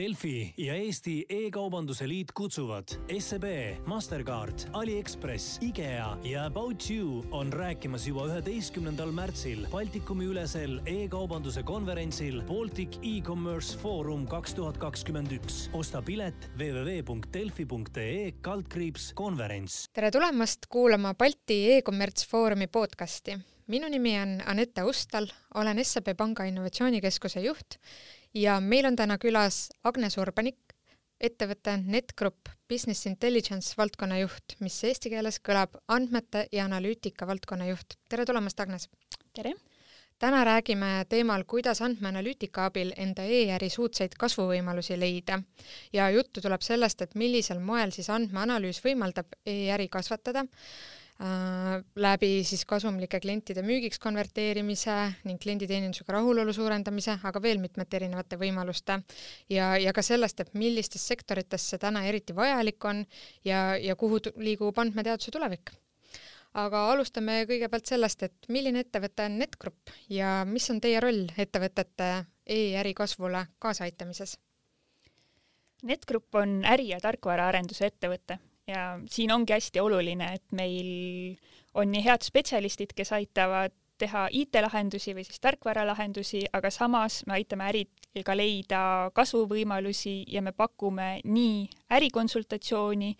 Delfi ja Eesti E-kaubanduse Liit kutsuvad SEB, Mastercard, Aliekspress, IKEA ja About You on rääkimas juba üheteistkümnendal märtsil Baltikumi ülesel e-kaubanduse konverentsil Baltic E-Commerce Forum kaks tuhat kakskümmend üks. osta pilet www.delfi.ee kaldkriips konverents. tere tulemast kuulama Balti e-kommerts Foorumi podcasti. minu nimi on Anette Ustal, olen SEB Panga innovatsioonikeskuse juht ja meil on täna külas Agnes Urbanik, ettevõtte NetGrupp Business Intelligence valdkonna juht, mis eesti keeles kõlab andmete ja analüütika valdkonna juht. tere tulemast, Agnes! tere! täna räägime teemal, kuidas andmeanalüütika abil enda e-äri suutsaid kasvuvõimalusi leida. ja juttu tuleb sellest, et millisel moel siis andmeanalüüs võimaldab e-äri kasvatada Äh, läbi siis kasumlike klientide müügiks konverteerimise ning klienditeenindusega rahulolu suurendamise, aga veel mitmete erinevate võimaluste ja, ja ka sellest, et millistes sektorites see täna eriti vajalik on ja, ja kuhu liigub andmeteaduse tulevik. aga alustame kõigepealt sellest, et milline ettevõte on NetGrupp ja mis on teie roll ettevõtete e-äri kasvule kaasaaitamises? NetGrupp on äri- ja tarkvaraarenduse ettevõte ja siin ongi hästi oluline, et meil on nii head spetsialistid, kes aitavad teha IT-lahendusi või siis tarkvaralahendusi, aga samas me aitame äril ka leida kasvuvõimalusi ja me pakume nii ärikonsultatsiooni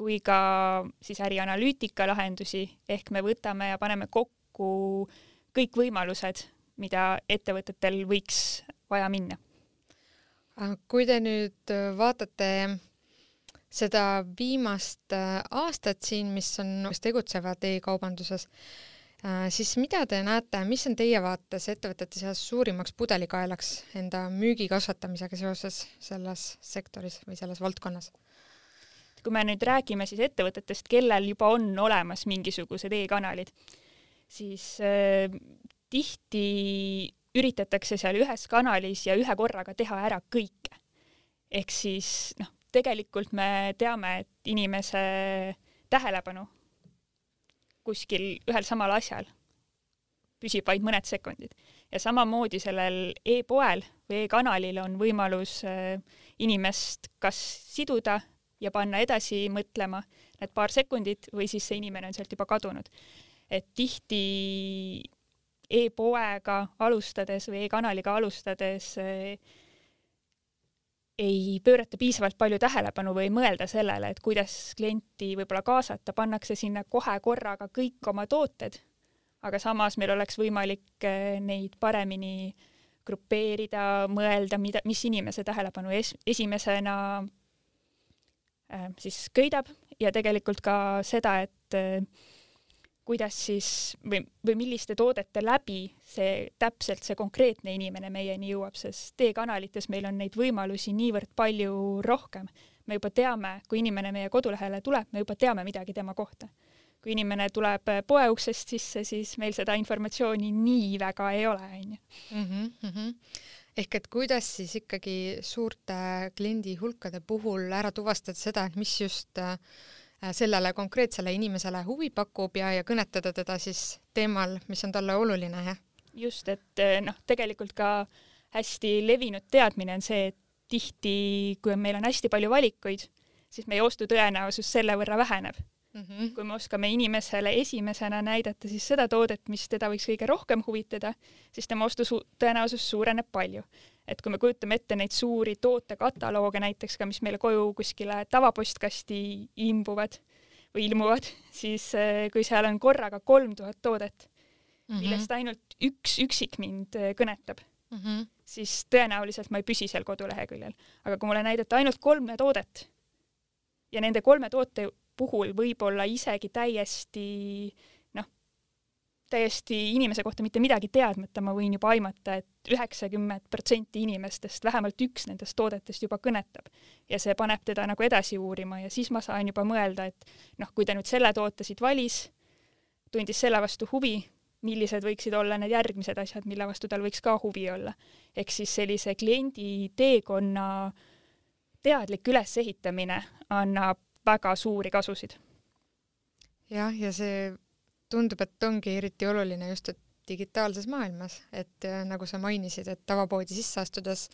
kui ka siis ärianalüütika lahendusi, ehk me võtame ja paneme kokku kõik võimalused, mida ettevõtetel võiks vaja minna. kui te nüüd vaatate seda viimast äh, aastat siin, mis on, kes tegutsevad e-kaubanduses, äh, siis mida te näete, mis on teie vaates ettevõtete seas suurimaks pudelikaelaks enda müügi kasvatamisega seoses selles sektoris või selles valdkonnas? kui me nüüd räägime siis ettevõtetest, kellel juba on olemas mingisugused e-kanalid, siis äh, tihti üritatakse seal ühes kanalis ja ühe korraga teha ära kõike. ehk siis noh, tegelikult me teame, et inimese tähelepanu kuskil ühel samal asjal püsib vaid mõned sekundid ja samamoodi sellel e-poel või e-kanalil on võimalus äh, inimest kas siduda ja panna edasi mõtlema need paar sekundit või siis see inimene on sealt juba kadunud. et tihti e-poega alustades või e-kanaliga alustades äh, ei pöörata piisavalt palju tähelepanu või ei mõelda sellele, et kuidas klienti võib-olla kaasata, pannakse sinna kohe korraga kõik oma tooted, aga samas meil oleks võimalik eh, neid paremini grupeerida, mõelda, mida, mis inimese tähelepanu es, esimesena äh, siis köidab. Ja tegelikult ka seda, et äh, kuidas siis või, või milliste toodete läbi see täpselt see konkreetne inimene meieni jõuab, sest e-kanalites meil on neid võimalusi niivõrd palju rohkem. me juba teame, kui inimene meie kodulehele tuleb, me juba teame midagi tema kohta. kui inimene tuleb poe uksest sisse, siis meil seda informatsiooni nii väga ei ole, onju. Mhm, mhm. ehk et kuidas siis ikkagi suurte kliendihulkade puhul ära tuvastada seda, et mis just äh, Äh, sellele konkreetsele inimesele huvi pakub ja, ja kõnetada teda siis teemal, mis on talle oluline, jah? just, et äh, noh, tegelikult ka hästi levinud teadmine on see, et tihti, kui meil on hästi palju valikuid, siis meie ostutõenäosus selle võrra väheneb mm. -hmm. kui me oskame inimesele esimesena näidata siis seda toodet, mis teda võiks kõige rohkem huvitada, siis tema ostutõenäosus suureneb palju et kui me kujutame ette neid suuri tootekataloog näiteks ka, mis meile koju kuskile tavapostkasti imbuvad või ilmuvad, siis eh, kui seal on korraga kolm tuhat toodet mm, -hmm. millest ainult üks üksik mind eh, kõnetab mm, -hmm. siis tõenäoliselt ma ei püsi seal koduleheküljel. aga kui mulle näidata ainult kolme toodet ja nende kolme toote puhul võib-olla isegi täiesti täiesti inimese kohta mitte midagi teadmata, ma võin juba aimata et, et üheksakümmend protsenti inimestest vähemalt üks nendest toodetest juba kõnetab. ja see paneb teda nagu edasi uurima ja siis ma saan juba mõelda, et noh, kui ta nüüd selle toote siit valis, tundis selle vastu huvi, millised võiksid olla need järgmised asjad, mille vastu tal võiks ka huvi olla. ehk siis sellise kliendi teekonna teadlik ülesehitamine annab väga suuri kasusid. jah, ja see tundub, et ongi eriti oluline just, et digitaalses maailmas, et äh, nagu sa mainisid, et tavapoodi sisse astudes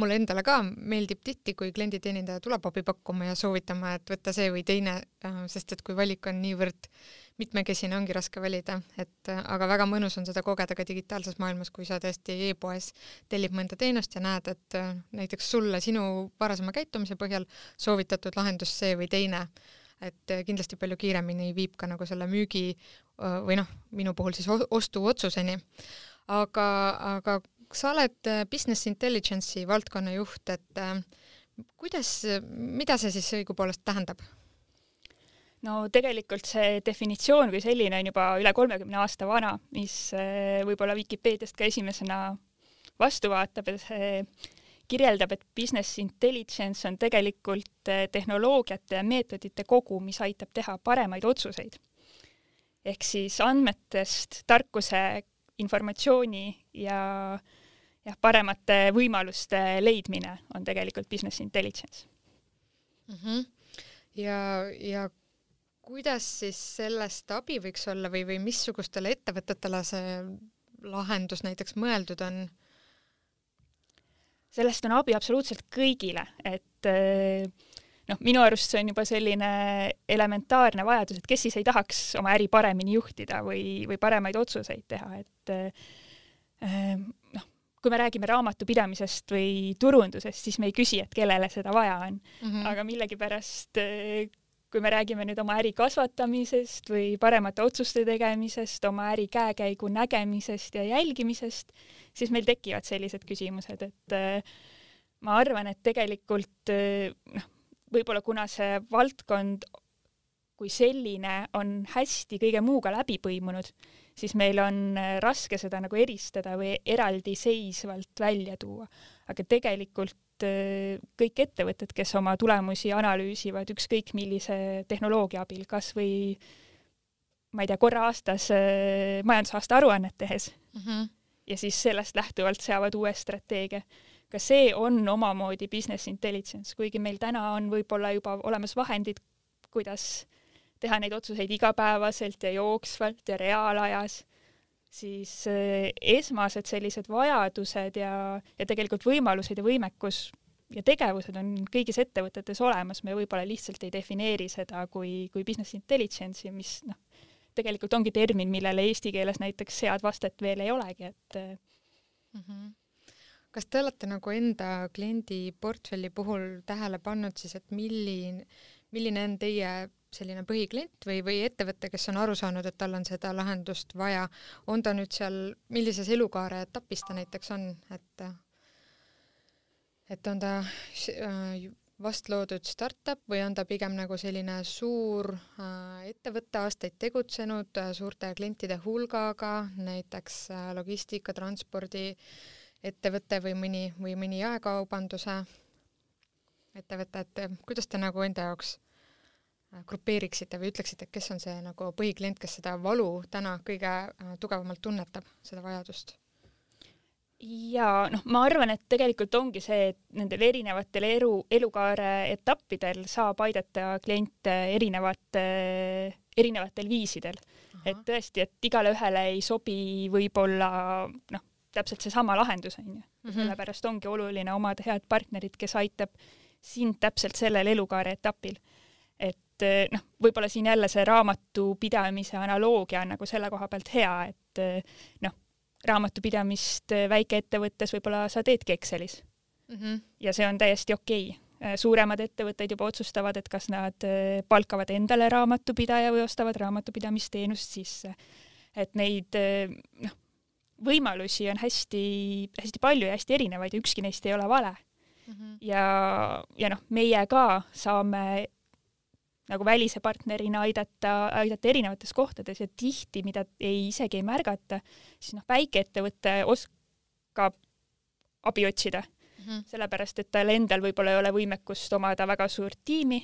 mulle endale ka meeldib tihti, kui klienditeenindaja tuleb abi pakkuma ja soovitama, et võta see või teine, äh, sest et kui valik on niivõrd mitmekesine, ongi raske valida, et äh, aga väga mõnus on seda kogeda ka digitaalses maailmas, kui sa tõesti e-poes tellid mõnda teenust ja näed, et näiteks sulle sinu varasema käitumise põhjal soovitatud lahendus see või teine et kindlasti palju kiiremini viib ka nagu selle müügi või noh, minu puhul siis ostuotsuseni. aga, aga sa oled äh, business intelligence'i valdkonna juht, et äh, kuidas, mida see siis õigupoolest tähendab? no tegelikult see definitsioon kui selline on juba üle kolmekümne aasta vana, mis äh, võib-olla Vikipeediast ka esimesena vastu vaatab ja see kirjeldab, et business intelligence on tegelikult tehnoloogiate ja meetodite kogu, mis aitab teha paremaid otsuseid ehk siis andmetest tarkuse, informatsiooni ja jah, paremate võimaluste leidmine on tegelikult business intelligence mm. -hmm. ja, ja kuidas siis sellest abi võiks olla või, või missugustele ettevõtetele see lahendus näiteks mõeldud on? Sellest on abi absoluutselt kõigile, et äh, noh, minu arust see on juba selline elementaarne vajadus, et kes siis ei tahaks oma äri paremini juhtida või, või paremaid otsuseid teha, et äh, noh, kui me räägime raamatupidamisest või turundusest, siis me ei küsi, et kellele seda vaja on mm. -hmm. aga millegipärast äh, kui me räägime nüüd oma äri kasvatamisest või paremate otsuste tegemisest, oma äri käekäigu nägemisest ja jälgimisest, siis meil tekivad sellised küsimused, et äh, ma arvan, et tegelikult noh, võib-olla kuna see valdkond kui selline on hästi kõige muuga läbi põimunud, siis meil on äh, raske seda nagu eristada või eraldiseisvalt välja tuua. aga tegelikult äh, kõik ettevõtted, kes oma tulemusi analüüsivad ükskõik millise tehnoloogia abil, kas või ma ei tea, korra aastas äh, majandusaasta aruannet tehes. Mm -hmm. ja siis sellest lähtuvalt seavad uue strateegia. Ka see on omamoodi business intelligence, kuigi meil täna on võib-olla juba olemas vahendid, kuidas teha neid otsuseid igapäevaselt ja jooksvalt ja reaalajas, siis eh, esmased sellised vajadused ja, ja tegelikult võimalused ja võimekus ja tegevused on kõigis ettevõtetes olemas, me võib-olla lihtsalt ei defineeri seda kui, kui business intelligence'i, mis noh, tegelikult ongi termin, millele eesti keeles näiteks head vastet veel ei olegi, et mm. -hmm kas te olete nagu enda kliendi portfelli puhul tähele pannud siis, et milline, milline on teie selline põhiklient või, või ettevõte, kes on aru saanud, et tal on seda lahendust vaja, on ta nüüd seal, millises elukaare etapis ta näiteks on, et et on ta äh, vast loodud startup või on ta pigem nagu selline suur äh, ettevõte, aastaid tegutsenud äh, suurte klientide hulgaga, näiteks logistika, transpordi ettevõte või mõni, või mõni jaekaubanduse ettevõte, et kuidas te nagu enda jaoks grupeeriksite või ütleksite, kes on see nagu põhiklient, kes seda valu täna kõige äh, tugevamalt tunnetab, seda vajadust? jaa, noh, ma arvan, et tegelikult ongi see, et nendel erinevatel elu, elukaare etappidel saab aidata kliente erinevate, erinevatel viisidel. et tõesti, et igale ühele ei sobi võib-olla noh, täpselt seesama lahendus, on ju. Mhm. sellepärast ongi oluline omada head partnerit, kes aitab sind täpselt sellel elukaare etapil. Et eh, noh, võib-olla siin jälle see raamatupidamise analoogia on nagu selle koha pealt hea, et eh, noh, raamatupidamist eh, väikeettevõttes võib-olla sa teedki Excelis mm. -hmm. ja see on täiesti okei okay. suuremad ettevõtted juba otsustavad, et kas nad palkavad endale raamatupidaja või ostavad raamatupidamisteenust sisse. et neid noh, võimalusi on hästi-hästi palju ja hästi erinevaid ja ükski neist ei ole vale mm. -hmm. ja, ja noh, meie ka saame nagu välise partnerina aidata, aidata erinevates kohtades ja tihti, mida ei isegi ei märgata, siis noh, väikeettevõte oskab abi otsida mm, -hmm. sellepärast et tal endal võib-olla ei ole võimekust omada väga suurt tiimi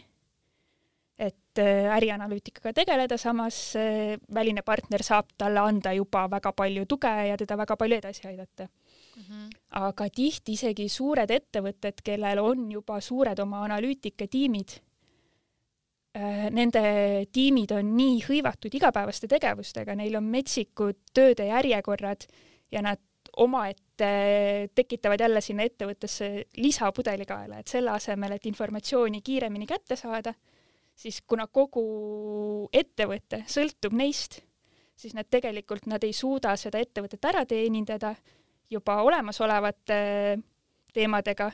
et äh, ärianalüütikaga tegeleda, samas äh, väline partner saab talle anda juba väga palju tuge ja teda väga palju edasi aidata mm. -hmm. aga tihti isegi suured ettevõtted, kellel on juba suured oma analüütikatiimid, nende tiimid on nii hõivatud igapäevaste tegevustega, neil on metsikud tööde järjekorrad ja nad omaette tekitavad jälle sinna ettevõttesse lisapudelikaela, et selle asemel, et informatsiooni kiiremini kätte saada, siis kuna kogu ettevõte sõltub neist, siis nad tegelikult, nad ei suuda seda ettevõtet ära teenindada juba olemasolevate teemadega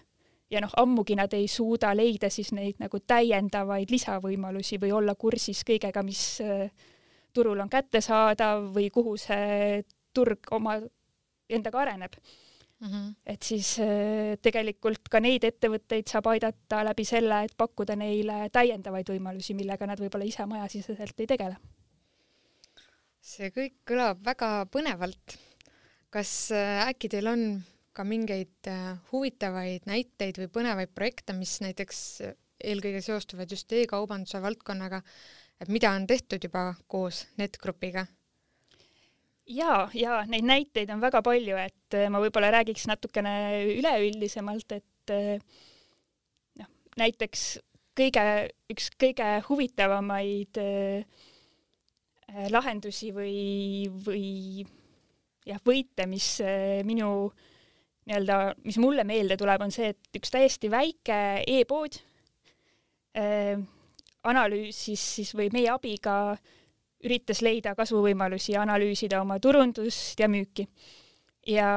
ja noh, ammugi nad ei suuda leida siis neid nagu täiendavaid lisavõimalusi või olla kursis kõigega, mis äh, turul on kättesaadav või kuhu see turg oma endaga areneb mm. -hmm. et siis äh, tegelikult ka neid ettevõtteid saab aidata läbi selle, et pakkuda neile täiendavaid võimalusi, millega nad võib-olla ise majasiseselt ei tegele. see kõik kõlab väga põnevalt. kas äh, äkki teil on ka mingeid äh, huvitavaid näiteid või põnevaid projekte, mis näiteks äh, eelkõige seostuvad just e-kaubanduse valdkonnaga, et mida on tehtud juba koos NetGrupiga? ja, ja neid näiteid on väga palju, et äh, ma võib-olla räägiks natukene üleüldisemalt, et noh, näiteks kõige, üks kõige huvitavamaid lahendusi või, või jah, võite, mis minu äh, nii-öelda, mis mulle meelde tuleb, on see, et üks täiesti väike e-pood äh, analüüsis siis või meie abiga üritas leida kasvuvõimalusi ja analüüsida oma turundust ja müüki. ja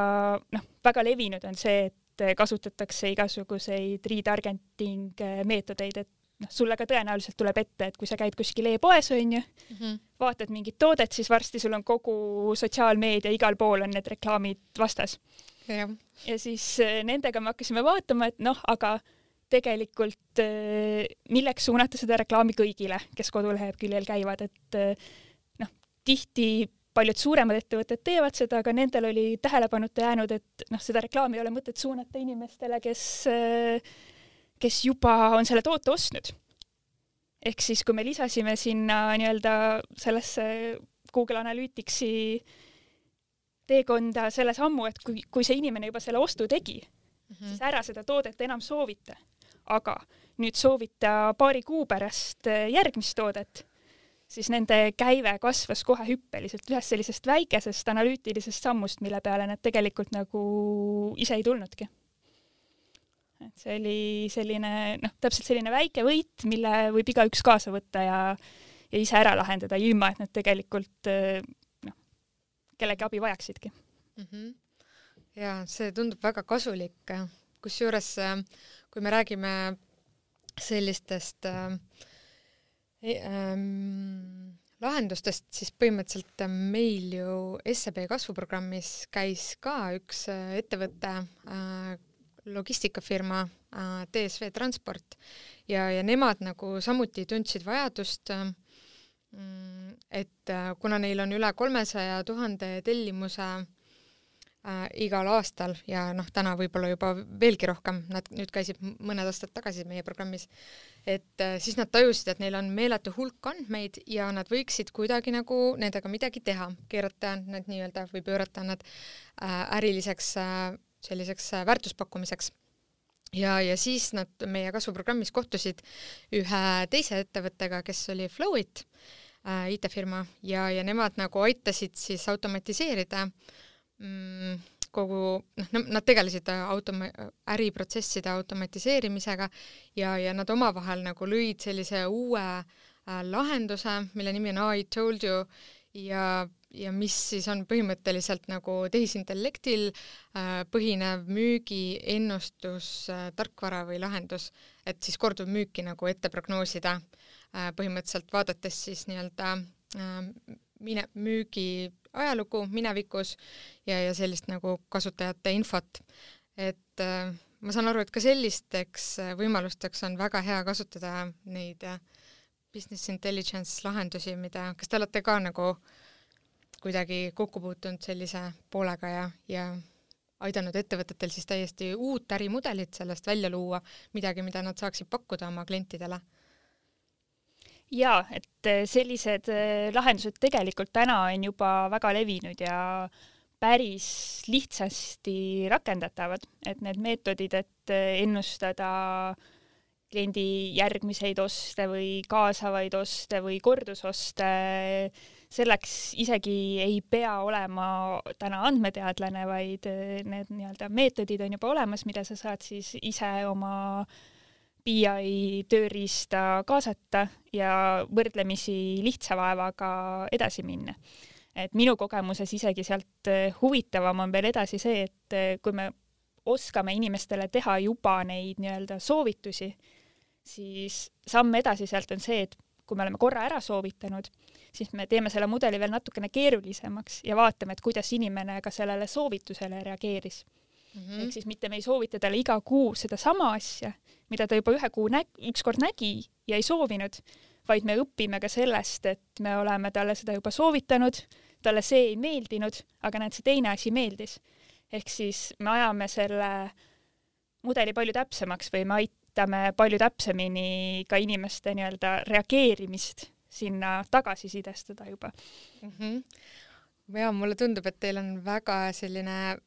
noh, väga levinud on see, et kasutatakse igasuguseid retargeting meetodeid, et noh, sulle ka tõenäoliselt tuleb ette, et kui sa käid kuskil e-poes, onju mm, -hmm. vaatad mingit toodet, siis varsti sul on kogu sotsiaalmeedia, igal pool on need reklaamid vastas ja siis äh, nendega me hakkasime vaatama, et noh, aga tegelikult äh, milleks suunata seda reklaami kõigile, kes koduleheküljel käivad, et äh, noh, tihti paljud suuremad ettevõtted teevad seda, aga nendel oli tähelepanuta jäänud, et noh, seda reklaami ei ole mõtet suunata inimestele, kes, kes juba on selle toote ostnud. ehk siis, kui me lisasime sinna nii-öelda sellesse Google Analyticsi äh, teekonda selle sammu, et kui, kui see inimene juba selle ostu tegi mm, -hmm. siis ära seda toodet enam soovita. aga nüüd soovita paari kuu pärast äh, järgmist toodet, siis nende käive kasvas kohe hüppeliselt ühest sellisest väikesest analüütilisest sammust, mille peale nad tegelikult nagu ise ei tulnudki. et see oli selline noh, täpselt selline väike võit, mille võib igaüks kaasa võtta ja ja ise ära lahendada, ilma et nad tegelikult äh, kellegi abi vajaksidki mm. -hmm. ja see tundub väga kasulik, kusjuures kui me räägime sellistest äh, ähm, lahendustest, siis põhimõtteliselt meil ju SEB kasvuprogrammis käis ka üks äh, ettevõte äh,, logistikafirma äh, DSV Transport ja, ja nemad nagu samuti tundsid vajadust äh, et äh, kuna neil on üle kolmesaja tuhande tellimuse äh, igal aastal ja noh, täna võib-olla juba veelgi rohkem, nad nüüd käisid mõned aastad tagasi meie programmis, et äh, siis nad tajusid, et neil on meeletu hulk andmeid ja nad võiksid kuidagi nagu nendega midagi teha, keerata need nii-öelda või pöörata nad äh, äriliseks äh, selliseks äh, väärtuspakkumiseks ja, ja siis nad meie kasvuprogrammis kohtusid ühe teise ettevõttega, kes oli Flowit äh,, IT-firma ja, ja nemad nagu aitasid siis automatiseerida mm, kogu, noh, nad tegelesid automa-, äriprotsesside automatiseerimisega ja, ja nad omavahel nagu lõid sellise uue äh, lahenduse, mille nimi on I told you ja ja mis siis on põhimõtteliselt nagu tehisintellektil äh, põhinev müügiennustus äh, tarkvara või lahendus, et siis korduvmüüki nagu ette prognoosida äh,, põhimõtteliselt vaadates siis nii-öelda äh, mine-, müügi ajalugu minevikus ja, ja sellist nagu kasutajate infot. et äh, ma saan aru, et ka sellisteks äh, võimalusteks on väga hea kasutada neid äh, business intelligence lahendusi, mida, kas te olete ka nagu äh, kuidagi kokku puutunud sellise poolega ja, ja aidanud ettevõtetel siis täiesti uut ärimudelit sellest välja luua, midagi, mida nad saaksid pakkuda oma klientidele? jaa, et eh, sellised eh, lahendused tegelikult täna on juba väga levinud ja päris lihtsasti rakendatavad, et need meetodid, et eh, ennustada kliendi järgmiseid oste või kaasavaid oste või kordusoste. selleks isegi ei pea olema täna andmeteadlane, vaid need nii-öelda meetodid on juba olemas, mida sa saad siis ise oma BI tööriista kaasata ja võrdlemisi lihtsa vaevaga edasi minna et minu kogemuses isegi sealt huvitavam on veel edasi see, et kui me oskame inimestele teha juba neid nii-öelda soovitusi, siis samm edasi sealt on see, et kui me oleme korra ära soovitanud, siis me teeme selle mudeli veel natukene keerulisemaks ja vaatame, et kuidas inimene ka sellele soovitusele reageeris mm. -hmm. ehk siis mitte me ei soovita talle iga kuu sedasama asja, mida ta juba ühe kuu näg-, ükskord nägi ja ei soovinud, vaid me õpime ka sellest, et me oleme talle seda juba soovitanud, talle see ei meeldinud, aga näed, see teine asi meeldis ehk siis me ajame selle mudeli palju täpsemaks või me aitame palju täpsemini ka inimeste nii-öelda reageerimist sinna tagasisidestada juba mm. -hmm. ja mulle tundub, et teil on väga selline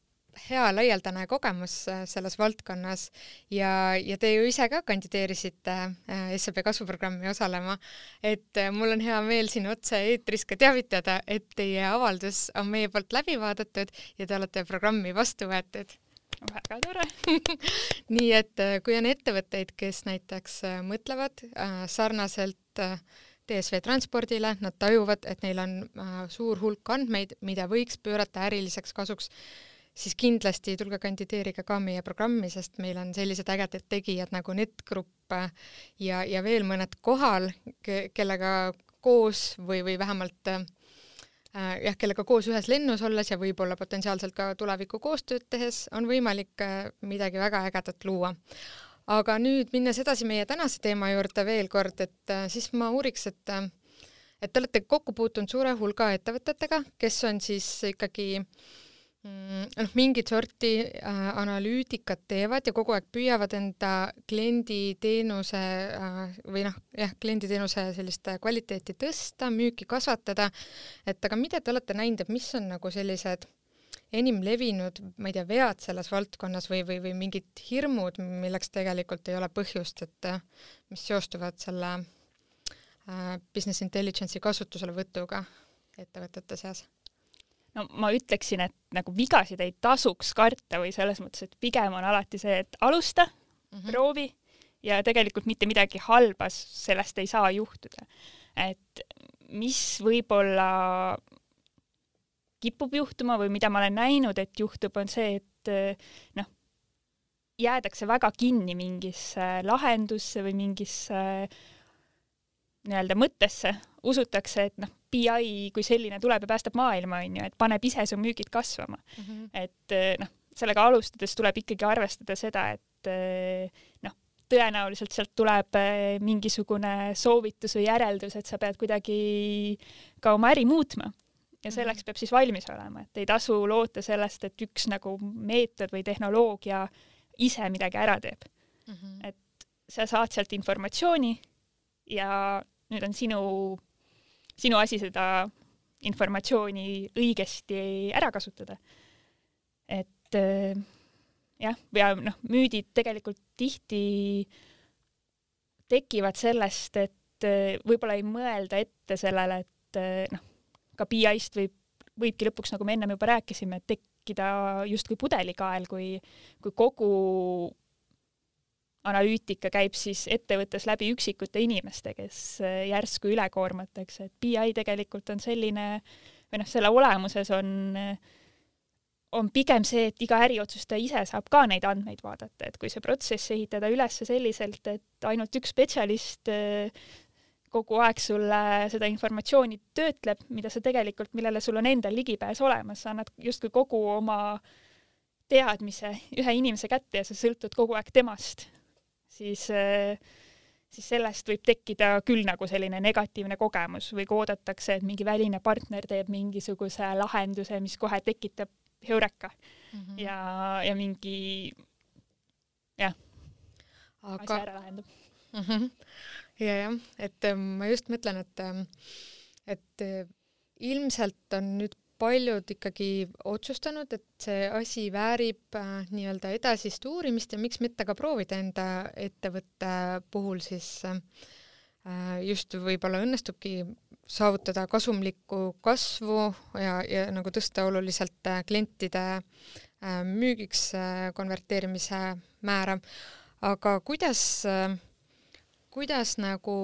hea laialdane kogemus äh, selles valdkonnas ja, ja te ju ise ka kandideerisite äh, SEB kasvuprogrammi osalema, et äh, mul on hea meel siin otse-eetris ka teavitada, et teie avaldus on meie poolt läbi vaadatud ja te olete programmi vastu võetud väga tore. Nii et kui on ettevõtteid, kes näiteks mõtlevad sarnaselt DSV transpordile, nad tajuvad, et neil on suur hulk andmeid, mida võiks pöörata äriliseks kasuks siis kindlasti tulge kandideerige ka meie programmi, sest meil on sellised ägedad tegijad nagu NetGrupp ja, ja veel mõned kohal, kellega koos või, või vähemalt äh, jah, kellega koos ühes lennus olles ja võib-olla potentsiaalselt ka tuleviku koostööd tehes on võimalik äh, midagi väga ägedat luua. aga nüüd minnes edasi meie tänase teema juurde veel kord, et äh, siis ma uuriks, et äh, et te olete kokku puutunud suure hulga ettevõtetega, kes on siis ikkagi äh, noh, mingit sorti äh, analüütikat teevad ja kogu aeg püüavad enda klienditeenuse äh, või noh, jah, klienditeenuse sellist kvaliteeti tõsta, müüki kasvatada, et aga mida te olete näinud, et mis on nagu sellised enim levinud, ma ei tea, vead selles valdkonnas või, või, või mingid hirmud, milleks tegelikult ei ole põhjust, et mis seostuvad selle äh, business intelligence'i kasutuselevõtuga ettevõtete seas no ma ütleksin, et nagu vigasid ei tasuks karta või selles mõttes, et pigem on alati see, et alusta mm, -hmm. proovi ja tegelikult mitte midagi halba sellest ei saa juhtuda. et mis võib-olla kipub juhtuma või mida ma olen näinud, et juhtub, on see, et noh, jäädakse väga kinni mingisse lahendusse või mingisse nii-öelda mõttesse, usutakse, et noh, BI kui selline tuleb ja päästab maailma, on ju, et paneb ise su müügid kasvama mm. -hmm. et eh, noh, sellega alustades tuleb ikkagi arvestada seda, et eh, noh, tõenäoliselt sealt tuleb eh, mingisugune soovitus või järeldus, et sa pead kuidagi ka oma äri muutma. ja mhm. selleks peab siis valmis olema, et ei tasu loota sellest, et üks nagu meetod või tehnoloogia ise midagi ära teeb mm. -hmm. et sa saad sealt informatsiooni ja nüüd on sinu sinu asi seda informatsiooni õigesti ära kasutada. et äh, jah, ja noh, müüdid tegelikult tihti tekivad sellest, et äh, võib-olla ei mõelda ette sellele, et äh, noh, ka BI-st võib, võibki lõpuks, nagu me ennem juba rääkisime, tekkida justkui pudelikael, kui, kui kogu analüütika käib siis ettevõttes läbi üksikute inimeste, kes äh, järsku üle koormatakse, et BI tegelikult on selline või noh, selle olemuses on, on pigem see, et iga äriotsustaja ise saab ka neid andmeid vaadata, et kui see protsess ehitada üles selliselt, et ainult üks spetsialist äh, kogu aeg sulle seda informatsiooni töötleb, mida sa tegelikult, millele sul on endal ligipääs olemas, sa annad justkui kogu oma teadmise ühe inimese kätte ja sa sõltud kogu aeg temast siis äh, siis sellest võib tekkida küll nagu selline negatiivne kogemus või kui oodatakse, et mingi väline partner teeb mingisuguse lahenduse, mis kohe tekitab heureka mm -hmm. ja, ja mingi jah Aga..., asja ära lahendab mm. -hmm. ja jah, et ähm, ma just mõtlen, et, ähm, et ilmselt on nüüd paljud ikkagi otsustanud, et see asi väärib äh, nii-öelda edasist uurimist ja miks mitte ka proovida enda ettevõtte puhul siis äh, just võib-olla õnnestubki saavutada kasumlikku kasvu ja, ja nagu tõsta oluliselt äh, klientide äh, müügiks äh, konverteerimise määra. aga kuidas, kuidas nagu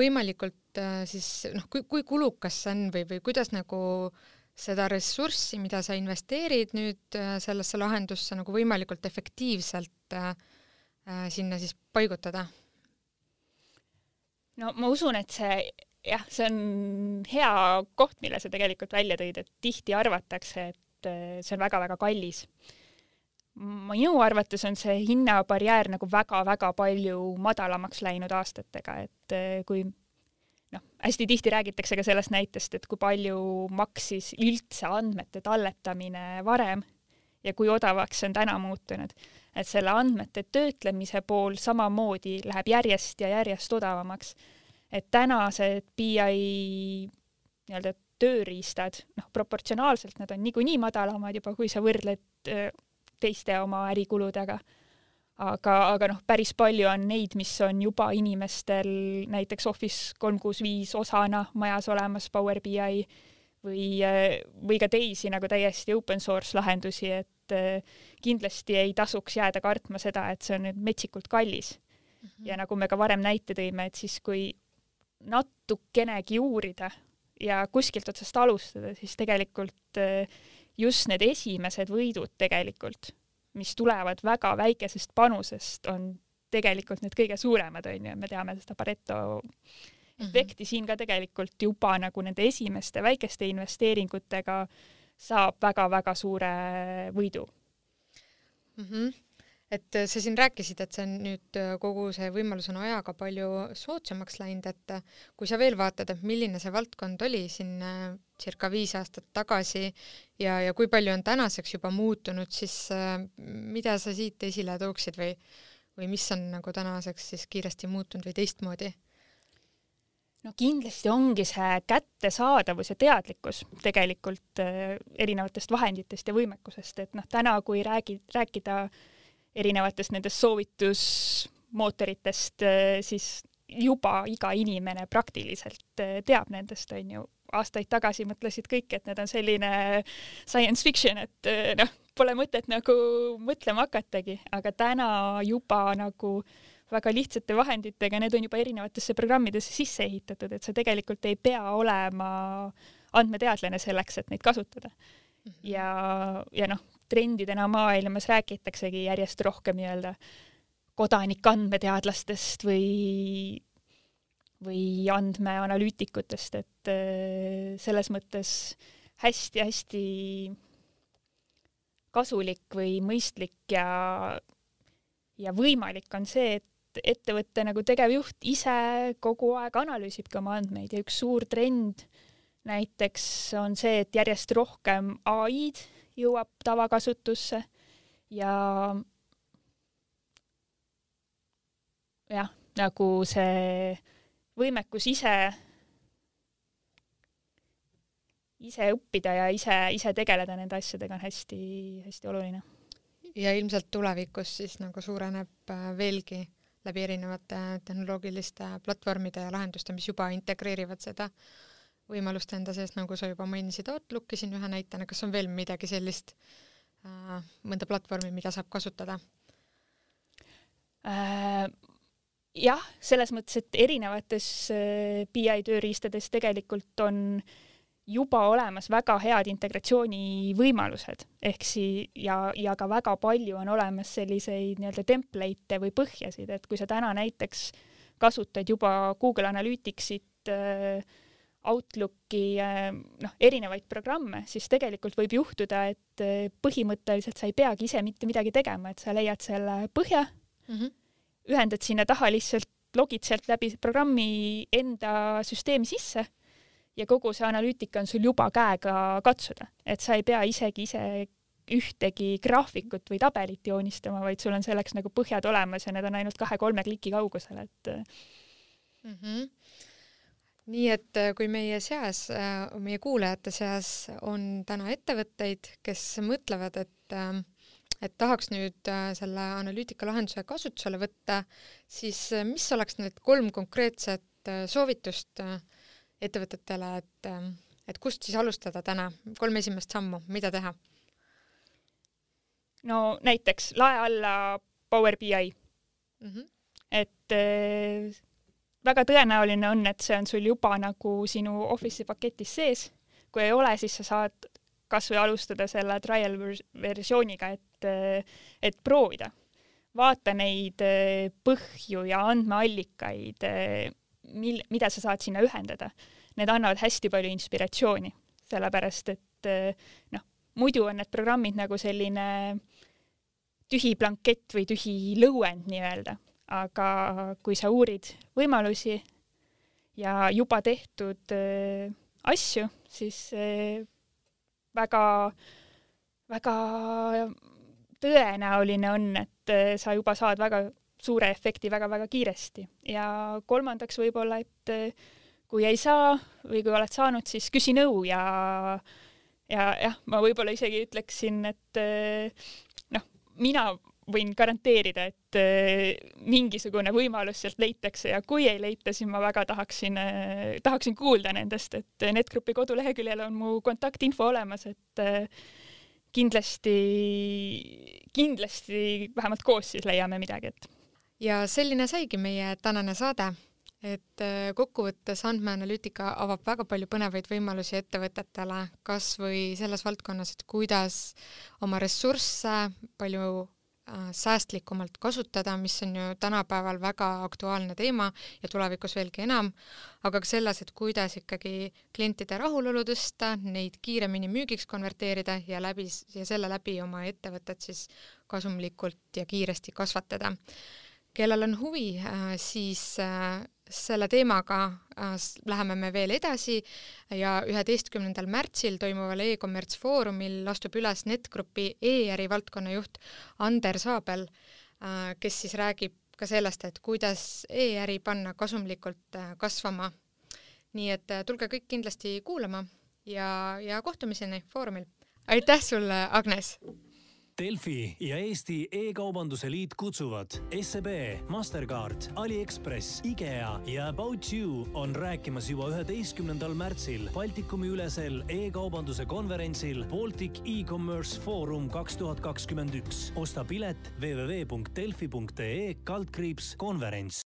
võimalikult siis noh, kui, kui kulukas see on või, või kuidas nagu seda ressurssi, mida sa investeerid nüüd sellesse lahendusse nagu võimalikult efektiivselt äh, sinna siis paigutada? no ma usun, et see jah, see on hea koht, mille sa tegelikult välja tõid, et tihti arvatakse, et äh, see on väga-väga kallis. Minu arvates on see hinnabarjäär nagu väga-väga palju madalamaks läinud aastatega, et äh, kui noh, hästi tihti räägitakse ka sellest näitest, et kui palju maksis üldse andmete talletamine varem ja kui odavaks see on täna muutunud. et selle andmete töötlemise pool samamoodi läheb järjest ja järjest odavamaks et tänased BI nii-öelda tööriistad, noh, proportsionaalselt nad on niikuinii madalamad juba, kui sa võrdled teiste oma ärikuludega. aga, aga noh, päris palju on neid, mis on juba inimestel näiteks Office kolm kuus viis osana majas olemas, Power BI või, või ka teisi nagu täiesti open source lahendusi, et kindlasti ei tasuks jääda kartma seda, et see on nüüd metsikult kallis mm. -hmm. ja nagu me ka varem näite tõime, et siis, kui natukenegi uurida ja kuskilt otsast alustada, siis tegelikult eh, just need esimesed võidud tegelikult, mis tulevad väga väikesest panusest, on tegelikult need kõige suuremad, on ju, me teame seda Pareto mhm. efekti mm -hmm. siin ka tegelikult juba nagu nende esimeste väikeste investeeringutega saab väga-väga suure võidu mm. -hmm et äh, sa siin rääkisid, et see on nüüd äh, kogu see võimalus on ajaga palju soodsamaks läinud, et äh, kui sa veel vaatad, et milline see valdkond oli siin circa viis aastat tagasi ja, ja kui palju on tänaseks juba muutunud, siis mida sa siit esile tooksid või, või mis on nagu tänaseks siis kiiresti muutunud või teistmoodi? no kindlasti ongi see kättesaadavus ja teadlikkus tegelikult erinevatest vahenditest ja võimekusest, et noh, täna kui räägi, rääkida äh, erinevatest nendest soovitusmootoritest, äh, siis juba iga inimene praktiliselt äh, teab nendest, on ju. aastaid tagasi mõtlesid kõik, et need on selline science fiction, et äh, noh, pole mõtet nagu mõtlema hakatagi, aga täna juba nagu väga lihtsate vahenditega, need on juba erinevatesse programmidesse sisse ehitatud, et sa tegelikult ei pea olema andmeteadlane selleks, et neid kasutada. Mhm. ja, ja noh, trendidena maailmas räägitaksegi järjest rohkem nii-öelda kodanikandmeteadlastest või, või andmeanalüütikutest, et äh, selles mõttes hästi-hästi kasulik või mõistlik ja, ja võimalik on see, et ettevõtte nagu tegevjuht ise kogu aeg analüüsibki oma andmeid ja üks suur trend näiteks on see, et järjest rohkem ai-d jõuab tavakasutusse ja jah, nagu see võimekus ise, ise õppida ja ise, ise tegeleda nende asjadega on hästi-hästi oluline. ja ilmselt tulevikus siis nagu suureneb äh, veelgi läbi erinevate tehnoloogiliste platvormide ja lahenduste, mis juba integreerivad seda võimalust enda sees, nagu sa juba mainisid Outlooki siin ühe näitena, kas on veel midagi sellist äh,, mõnda platvormi, mida saab kasutada äh,? jah, selles mõttes, et erinevates äh, BI tööriistades tegelikult on juba olemas väga head integratsioonivõimalused, ehk si- ja, ja ka väga palju on olemas selliseid nii-öelda template'e või põhjasid, et kui sa täna näiteks kasutad juba Google Analyticsit äh, Outlooki äh, noh, erinevaid programme, siis tegelikult võib juhtuda, et äh, põhimõtteliselt sa ei peagi ise mitte midagi tegema, et sa leiad selle põhja mm, -hmm. ühendad sinna taha lihtsalt, logid sealt läbi programmi enda süsteemi sisse ja kogu see analüütika on sul juba käega katsuda, et sa ei pea isegi ise ühtegi graafikut või tabelit joonistama, vaid sul on selleks nagu põhjad olemas ja need on ainult kahe-kolme kliki kaugusel, et mm. -hmm nii et äh, kui meie seas, äh, meie kuulajate seas on täna ettevõtteid, kes mõtlevad, et ähm, et tahaks nüüd äh, selle analüütika lahenduse kasutusele võtta, siis mis oleks need kolm konkreetset soovitust ettevõtetele, et, et kust siis alustada täna, kolm esimest sammu, mida teha? no näiteks lae alla Power BI mm. -hmm. et väga tõenäoline on, et see on sul juba nagu sinu Office'i paketis sees. kui ei ole, siis sa saad kasvõi alustada selle trial versiooniga, et, et proovida. vaata neid põhju ja andmeallikaid, mil-, mida sa saad sinna ühendada. Need annavad hästi palju inspiratsiooni, sellepärast et noh, muidu on need programmid nagu selline tühi blankett või tühi lõuend nii-öelda aga kui sa uurid võimalusi ja juba tehtud äh, asju, siis äh, väga, väga tõenäoline on, et äh, sa juba saad väga suure efekti väga-väga kiiresti. Ja kolmandaks võib-olla, et kui ei saa või kui oled saanud, siis küsi nõu ja ja jah, ma võib-olla isegi ütleksin, et noh, mina võin garanteerida, et äh, mingisugune võimalus sealt leitakse ja kui ei leita, siis ma väga tahaksin, äh, tahaksin kuulda nendest, et NetGrupi koduleheküljel on mu kontaktinfo olemas, et äh, kindlasti, kindlasti vähemalt koos siis leiame midagi, et. ja selline saigi meie tänane saade et kokkuvõttes andmeanalüütika avab väga palju põnevaid võimalusi ettevõtetele, kas või selles valdkonnas, et kuidas oma ressursse palju säästlikumalt kasutada, mis on ju tänapäeval väga aktuaalne teema ja tulevikus veelgi enam, aga ka selles, et kuidas ikkagi klientide rahulolu tõsta, neid kiiremini müügiks konverteerida ja läbi, ja selle läbi oma ettevõtet siis kasumlikult ja kiiresti kasvatada. kellel on huvi, äh, siis äh, selle teemaga äh, läheme me veel edasi ja üheteistkümnendal märtsil toimuval e-kommerts foorumil astub üles NetGrupi e-äri valdkonna juht Ander Saabel, äh, kes siis räägib ka sellest, et kuidas e-äri panna kasumlikult äh, kasvama. nii et tulge kõik kindlasti kuulama ja, ja kohtumiseni foorumil. aitäh sulle, Agnes! Delfi ja Eesti E-kaubanduse Liit kutsuvad SEB, Mastercard, Aliekspress, IKEA ja About You on rääkimas juba üheteistkümnendal märtsil Baltikumi ülesel e-kaubanduse konverentsil Baltic E-Commerce Forum kaks tuhat kakskümmend üks. osta pilet www.delfi.ee kaldkriips konverents